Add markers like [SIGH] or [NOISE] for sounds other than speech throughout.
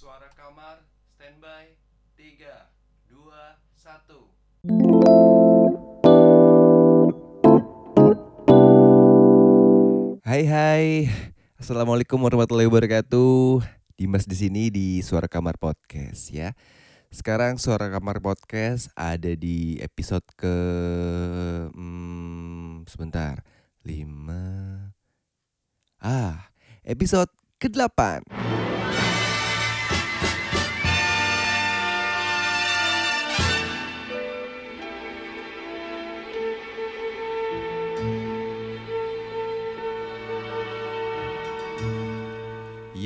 Suara kamar standby 3 2 1 Hai hai. Assalamualaikum warahmatullahi wabarakatuh. Dimas di sini di Suara Kamar Podcast ya. Sekarang Suara Kamar Podcast ada di episode ke hmm, sebentar. 5 Ah, episode ke-8.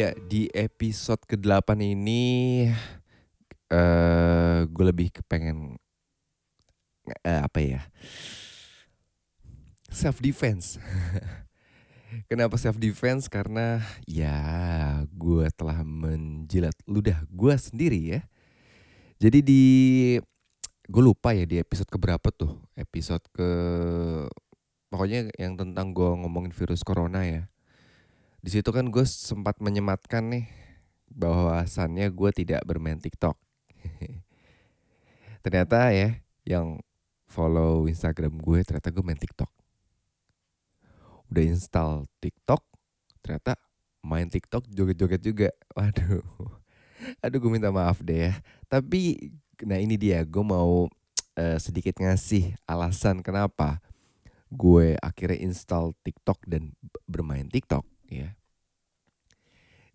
Ya, di episode ke-8 ini eh gue lebih kepengen eh, apa ya? Self defense. [LAUGHS] Kenapa self defense? Karena ya gue telah menjilat ludah gue sendiri ya. Jadi di gue lupa ya di episode keberapa tuh? Episode ke pokoknya yang tentang gue ngomongin virus corona ya di situ kan gue sempat menyematkan nih bahwasannya gue tidak bermain TikTok. [LAUGHS] ternyata ya yang follow Instagram gue ternyata gue main TikTok. Udah install TikTok, ternyata main TikTok joget-joget juga. [LAUGHS] Waduh. Aduh gue minta maaf deh ya. Tapi nah ini dia gue mau uh, sedikit ngasih alasan kenapa gue akhirnya install TikTok dan bermain TikTok ya.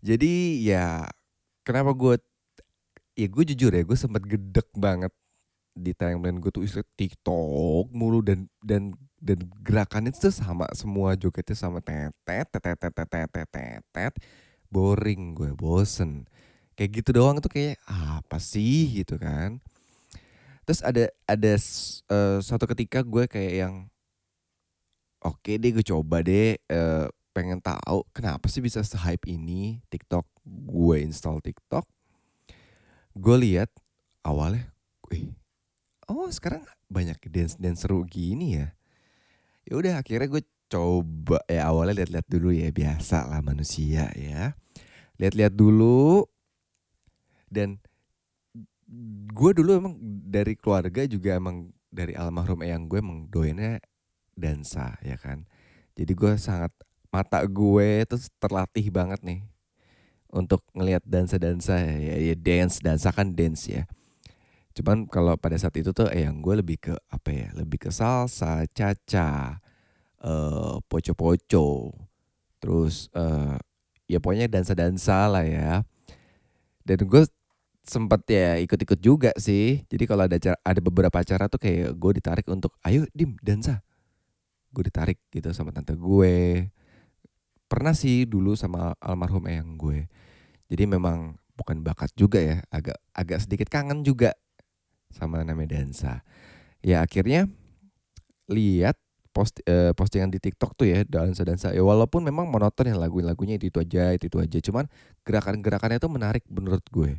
Jadi ya kenapa gue ya gue jujur ya gue sempat gedek banget di timeline gue tuh isi TikTok mulu dan dan dan gerakannya itu sama semua jogetnya sama tetet tetet tetet tetet tetet boring gue bosen kayak gitu doang tuh kayak apa sih gitu kan terus ada ada uh, suatu ketika gue kayak yang oke okay deh gue coba deh uh, pengen tahu kenapa sih bisa se-hype ini TikTok. Gue install TikTok. Gue lihat awalnya, wih, oh sekarang banyak dance dance seru gini ya. Ya udah akhirnya gue coba ya awalnya lihat-lihat dulu ya biasa lah manusia ya. Lihat-lihat dulu dan gue dulu emang dari keluarga juga emang dari almarhum eyang gue emang doyannya dansa ya kan. Jadi gue sangat mata gue itu terlatih banget nih untuk ngelihat dansa-dansa. Ya, ya dance dansa kan dance ya. Cuman kalau pada saat itu tuh eh yang gue lebih ke apa ya lebih ke salsa caca uh, poco-poco. Terus uh, ya pokoknya dansa-dansa lah ya. Dan gue sempet ya ikut-ikut juga sih. Jadi kalau ada acara, ada beberapa acara tuh kayak gue ditarik untuk ayo dim dansa. Gue ditarik gitu sama tante gue pernah sih dulu sama almarhum eyang gue. Jadi memang bukan bakat juga ya, agak agak sedikit kangen juga sama namanya dansa. Ya akhirnya lihat post uh, postingan di TikTok tuh ya dansa-dansa. Ya walaupun memang monoton ya lagu-lagunya itu itu aja, itu itu aja. Cuman gerakan-gerakannya tuh menarik menurut gue.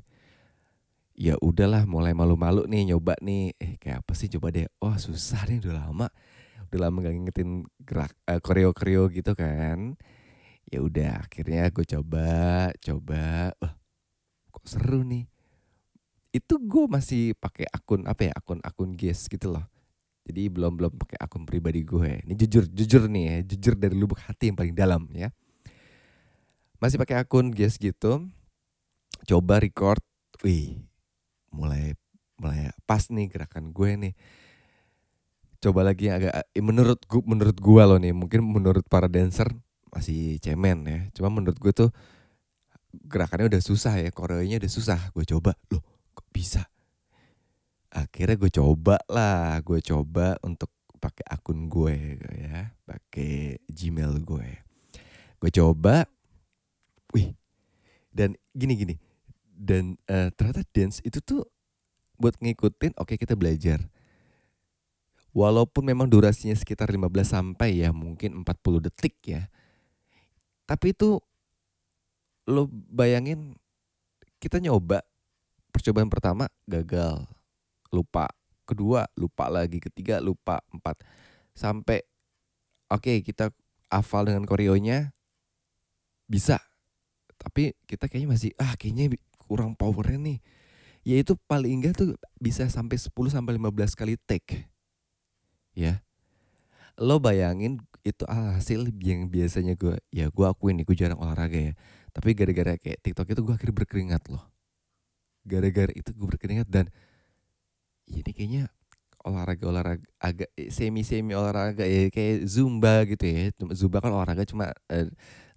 Ya udahlah mulai malu-malu nih nyoba nih. Eh kayak apa sih coba deh. Oh susah nih udah lama. Udah lama gak ngingetin gerak uh, koreo-koreo gitu kan ya udah akhirnya gue coba coba. Wah kok seru nih. Itu gue masih pakai akun apa ya akun akun guest gitu loh. Jadi belum belum pakai akun pribadi gue ini jujur jujur nih ya jujur dari lubuk hati yang paling dalam ya. Masih pakai akun guest gitu. Coba record. Wih mulai mulai pas nih gerakan gue nih. Coba lagi yang agak menurut gue menurut gue loh nih mungkin menurut para dancer masih cemen ya. Cuma menurut gue tuh gerakannya udah susah ya, koreonya udah susah. Gue coba, loh kok bisa? Akhirnya gue coba lah, gue coba untuk pakai akun gue ya, pakai Gmail gue. Gue coba, wih, dan gini-gini, dan uh, ternyata dance itu tuh buat ngikutin, oke okay, kita belajar. Walaupun memang durasinya sekitar 15 sampai ya mungkin 40 detik ya tapi itu lo bayangin kita nyoba percobaan pertama gagal, lupa, kedua lupa lagi, ketiga lupa, empat. Sampai oke okay, kita hafal dengan koreonya bisa, tapi kita kayaknya masih ah kayaknya kurang powernya nih. Ya itu paling enggak tuh bisa sampai 10 sampai 15 kali take. Ya. Lo bayangin itu hasil yang biasanya gue ya gue akuin nih gue jarang olahraga ya. Tapi gara-gara kayak TikTok itu gue akhirnya berkeringat loh. Gara-gara itu gue berkeringat dan ini kayaknya olahraga olahraga agak semi semi olahraga ya kayak zumba gitu ya. Zumba kan olahraga cuma uh,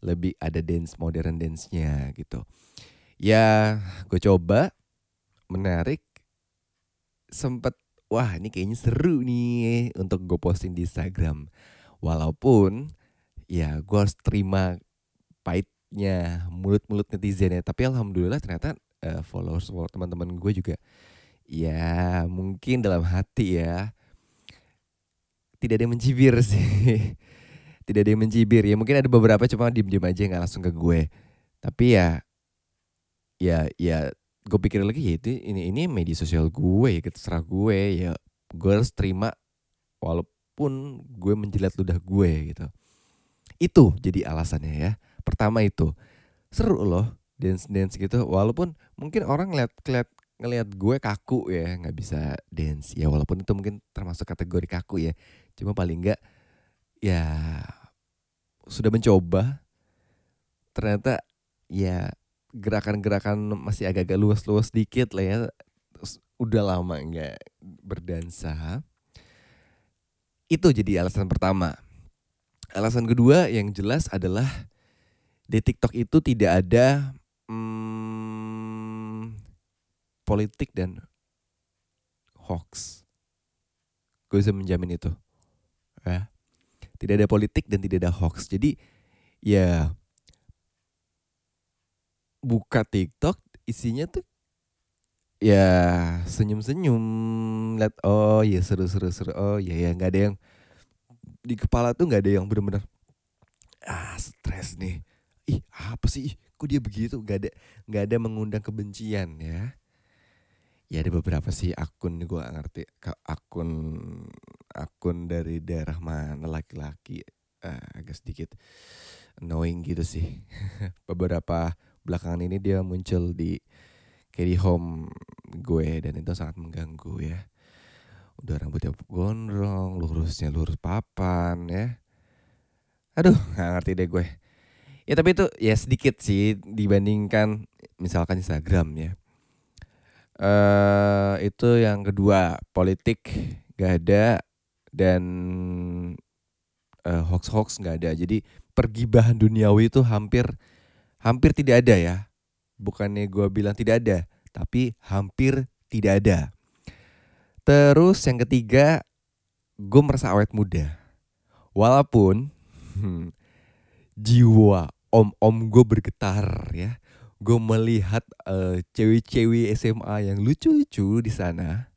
lebih ada dance modern dance nya gitu. Ya gue coba menarik sempet wah ini kayaknya seru nih untuk gue posting di Instagram walaupun ya gue harus terima pahitnya mulut-mulut netizen ya tapi alhamdulillah ternyata uh, followers follower teman-teman gue juga ya mungkin dalam hati ya tidak ada yang mencibir [LAUGHS] sih. Tidak ada yang mencibir. Ya mungkin ada beberapa cuma diem-diem aja nggak langsung ke gue. Tapi ya ya ya gue pikir lagi ya itu ini ini media sosial gue ya terserah gue. Ya gue harus terima walaupun gue menjilat ludah gue gitu. Itu jadi alasannya ya. Pertama itu seru loh dance dance gitu. Walaupun mungkin orang ngeliat ngeliat ngeliat gue kaku ya nggak bisa dance. Ya walaupun itu mungkin termasuk kategori kaku ya. Cuma paling enggak ya sudah mencoba. Ternyata ya gerakan-gerakan masih agak-agak luas-luas dikit lah ya. Udah lama nggak berdansa itu jadi alasan pertama. Alasan kedua yang jelas adalah di TikTok itu tidak ada hmm, politik dan hoax. Gue bisa menjamin itu ya. Tidak ada politik dan tidak ada hoax. Jadi ya buka TikTok isinya tuh ya senyum-senyum lihat oh ya seru-seru seru oh ya ya nggak ada yang di kepala tuh nggak ada yang benar-benar ah stres nih ih apa sih kok dia begitu? Nggak ada nggak ada mengundang kebencian ya. Ya ada beberapa sih akun gue ngerti akun akun dari daerah mana laki-laki uh, agak sedikit annoying gitu sih. [LAUGHS] Beberapa belakangan ini dia muncul di carry home gue dan itu sangat mengganggu ya. Udah rambutnya gondrong lurusnya lurus papan ya. Aduh nggak ngerti deh gue. Ya tapi itu ya sedikit sih dibandingkan misalkan Instagram ya. Uh, itu yang kedua politik gak ada dan uh, hoax hoax nggak ada. Jadi pergibahan duniawi itu hampir hampir tidak ada ya. Bukannya gue bilang tidak ada, tapi hampir tidak ada. Terus yang ketiga, gue merasa awet muda. Walaupun hmm, jiwa om-om gue bergetar ya. Gue melihat uh, cewek-cewek SMA yang lucu-lucu di sana.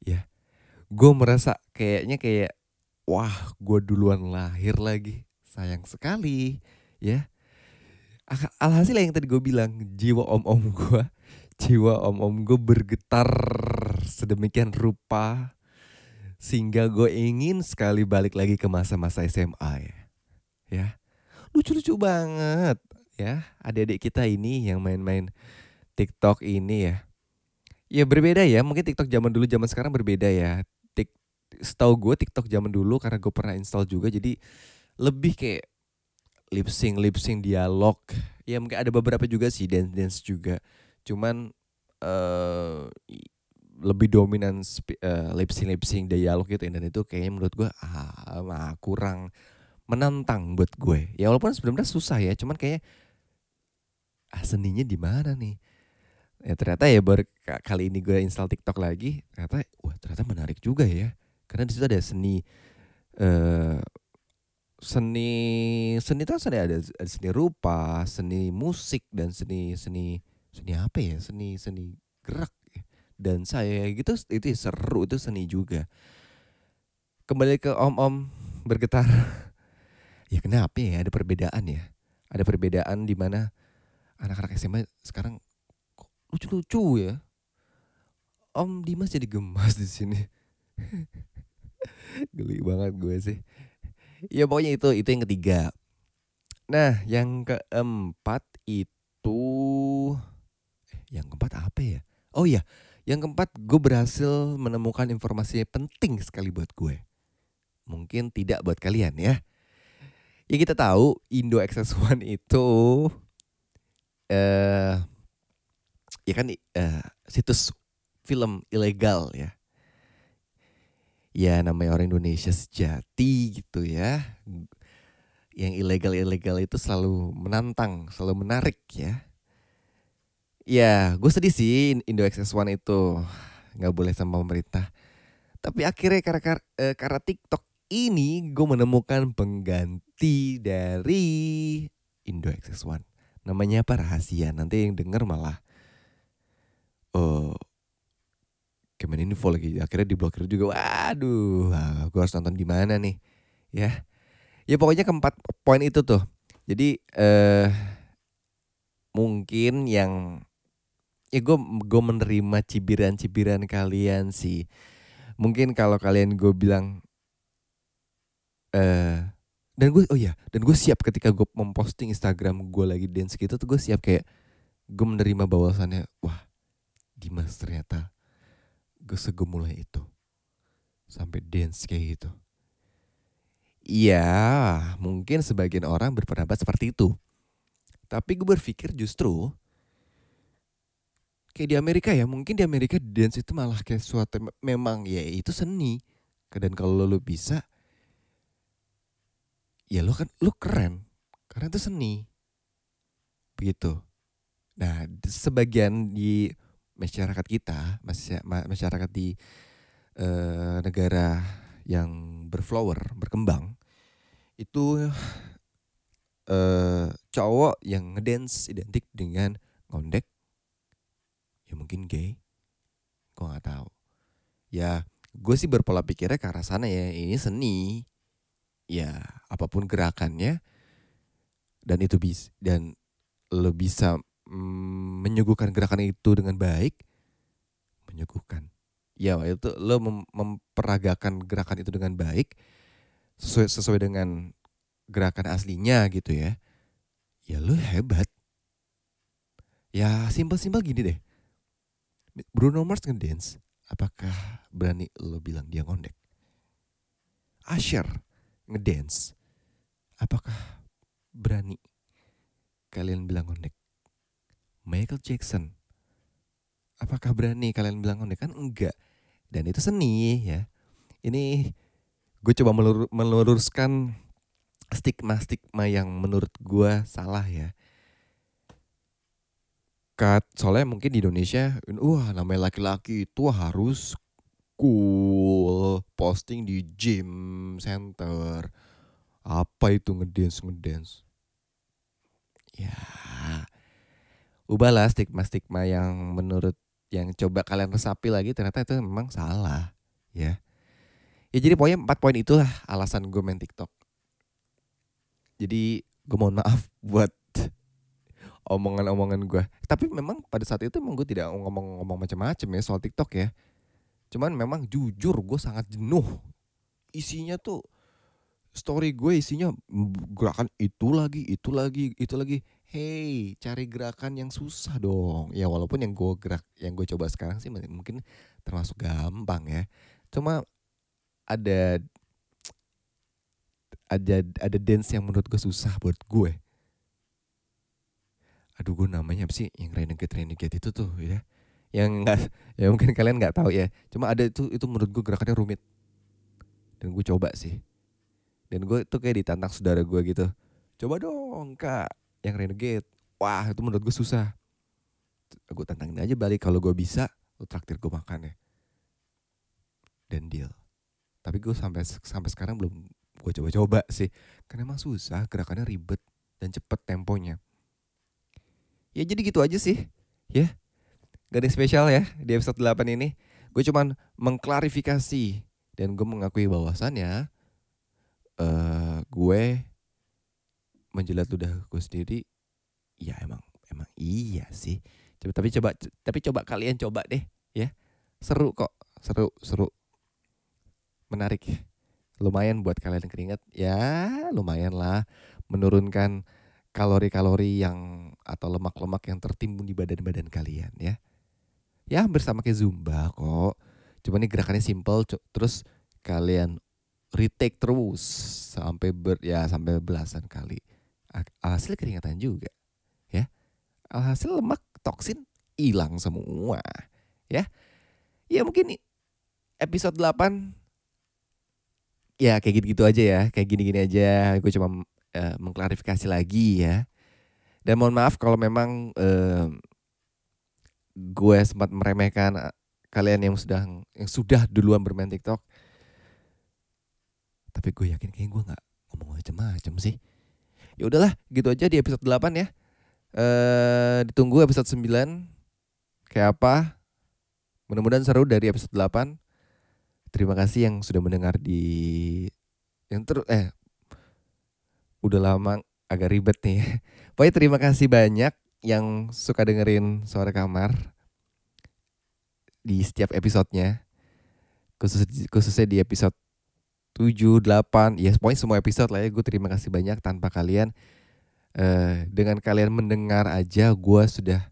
Ya, gue merasa kayaknya kayak wah gue duluan lahir lagi. Sayang sekali ya alhasil yang tadi gue bilang jiwa om-om gue jiwa om-om gue bergetar sedemikian rupa sehingga gue ingin sekali balik lagi ke masa-masa SMA ya. Ya. Lucu-lucu banget ya adik-adik kita ini yang main-main TikTok ini ya. Ya berbeda ya mungkin TikTok zaman dulu zaman sekarang berbeda ya. Tik setahu gue TikTok zaman dulu karena gue pernah install juga jadi lebih kayak lip sync lip sync dialog. Ya mungkin ada beberapa juga sih dance dance juga. Cuman uh, lebih dominan uh, lip sync lip sync dialog gitu dan itu kayaknya menurut gue ah, kurang menantang buat gue. Ya walaupun sebenarnya susah ya cuman kayak ah seninya di mana nih? Ya ternyata ya baru kali ini gue install TikTok lagi ternyata wah ternyata menarik juga ya. Karena di situ ada seni uh, seni seni itu seni ada, ada seni rupa, seni musik dan seni seni seni apa ya? Seni seni gerak dan saya gitu itu seru itu seni juga. Kembali ke om-om bergetar. [LAUGHS] ya kenapa ya ada perbedaan ya? Ada perbedaan di mana anak-anak SMA sekarang lucu-lucu ya. Om Dimas jadi gemas di sini. [LAUGHS] Geli banget gue sih ya pokoknya itu itu yang ketiga. Nah yang keempat itu yang keempat apa ya? Oh iya yang keempat gue berhasil menemukan informasi penting sekali buat gue. Mungkin tidak buat kalian ya. Ya kita tahu Indo Access One itu eh ya kan eh, situs film ilegal ya ya namanya orang Indonesia sejati gitu ya yang ilegal-ilegal itu selalu menantang, selalu menarik ya. Ya, gue sedih sih Indo Access One itu nggak boleh sama pemerintah. Tapi akhirnya karena, eh, karena TikTok ini gue menemukan pengganti dari Indo Access One. Namanya apa rahasia, nanti yang denger malah oh Kemeninfo lagi akhirnya diblokir juga. Waduh, gue harus nonton di mana nih? Ya, ya pokoknya keempat poin itu tuh jadi eh mungkin yang ya gue gue menerima cibiran-cibiran kalian sih mungkin kalau kalian gue bilang eh dan gue oh ya dan gue siap ketika gue memposting Instagram gue lagi dance gitu tuh gue siap kayak gue menerima bahwasannya wah Dimas ternyata segemulai itu sampai dance kayak gitu Iya, mungkin sebagian orang berpendapat seperti itu. Tapi gue berpikir justru kayak di Amerika ya, mungkin di Amerika dance itu malah kayak suatu memang ya itu seni. Dan kalau lo bisa, ya lo kan lo keren karena itu seni. Begitu. Nah, sebagian di masyarakat kita, masyarakat di uh, negara yang berflower, berkembang, itu uh, cowok yang ngedance identik dengan ngondek ya mungkin gay gue nggak tahu. Ya gue sih berpola pikirnya ke arah sana ya ini seni ya apa pun gerakannya dan itu bis dan lo bisa mm, menyuguhkan gerakan itu dengan baik menyuguhkan. Ya itu lo mem memperagakan gerakan itu dengan baik sesuai sesuai dengan gerakan aslinya gitu ya. Ya lu hebat. Ya simpel-simpel gini deh. Bruno Mars ngedance apakah berani lo bilang dia ngondek? Asher ngedance apakah berani kalian bilang ngondek Michael Jackson apakah berani kalian bilang ngondek kan enggak dan itu seni ya ini gue coba melur meluruskan stigma-stigma yang menurut gue salah ya. Kat, soalnya mungkin di Indonesia, wah namanya laki-laki itu harus cool, posting di gym center. Apa itu ngedance ngedance? Ya, ubahlah stigma-stigma yang menurut yang coba kalian resapi lagi ternyata itu memang salah ya Ya jadi pokoknya empat poin itulah alasan gue main TikTok. Jadi gue mohon maaf [LAUGHS] buat omongan-omongan gue. Tapi memang pada saat itu emang gue tidak ngomong-ngomong macam-macam ya soal TikTok ya. Cuman memang jujur gue sangat jenuh. Isinya tuh story gue isinya gerakan itu lagi, itu lagi, itu lagi. Hey, cari gerakan yang susah dong. Ya walaupun yang gue gerak, yang gue coba sekarang sih mungkin termasuk gampang ya. Cuma ada ada ada dance yang menurut gue susah buat gue. Aduh gue namanya apa sih yang renegade renegade itu tuh ya. Yang enggak ya mungkin kalian nggak tahu ya. Cuma ada itu itu menurut gue gerakannya rumit. Dan gue coba sih. Dan gue tuh kayak ditantang saudara gue gitu. Coba dong kak yang renegade. Wah itu menurut gue susah. Gue tantangin aja balik kalau gue bisa, lu traktir gue makan ya. Dan deal tapi gue sampai sampai sekarang belum gue coba-coba sih karena emang susah gerakannya ribet dan cepet temponya ya jadi gitu aja sih ya gak ada spesial ya di episode 8 ini gue cuman mengklarifikasi dan gue mengakui bahwasannya uh, gue menjelat ludah gue sendiri ya emang emang iya sih coba tapi coba tapi coba kalian coba deh ya seru kok seru seru menarik lumayan buat kalian keringat ya lumayan lah menurunkan kalori-kalori yang atau lemak-lemak yang tertimbun di badan-badan kalian ya. Ya hampir sama kayak Zumba kok. Cuma ini gerakannya simple terus kalian retake terus sampai ber ya sampai belasan kali. Hasil keringatan juga ya. Alhasil lemak toksin hilang semua ya. Ya mungkin episode 8 ya kayak gitu-gitu aja ya, kayak gini-gini aja. Gue cuma uh, mengklarifikasi lagi ya. Dan mohon maaf kalau memang uh, gue sempat meremehkan eh, kalian yang sudah yang sudah duluan bermain TikTok. Tapi gue yakin kayaknya gue nggak ngomong macam-macam sih. Ya udahlah, gitu aja di episode 8 ya. Uh, ditunggu episode 9 kayak apa. Mudah-mudahan seru dari episode 8 terima kasih yang sudah mendengar di yang ter eh udah lama agak ribet nih. [LAUGHS] Pokoknya terima kasih banyak yang suka dengerin suara kamar di setiap episodenya. Khusus khususnya di episode 7, 8, ya pokoknya semua episode lah ya. Gue terima kasih banyak tanpa kalian eh, dengan kalian mendengar aja gue sudah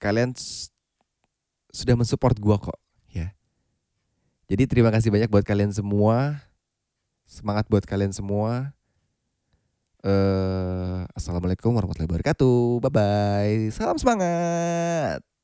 kalian sudah mensupport gue kok jadi terima kasih banyak buat kalian semua. Semangat buat kalian semua. Uh, Assalamualaikum warahmatullahi wabarakatuh. Bye bye. Salam semangat.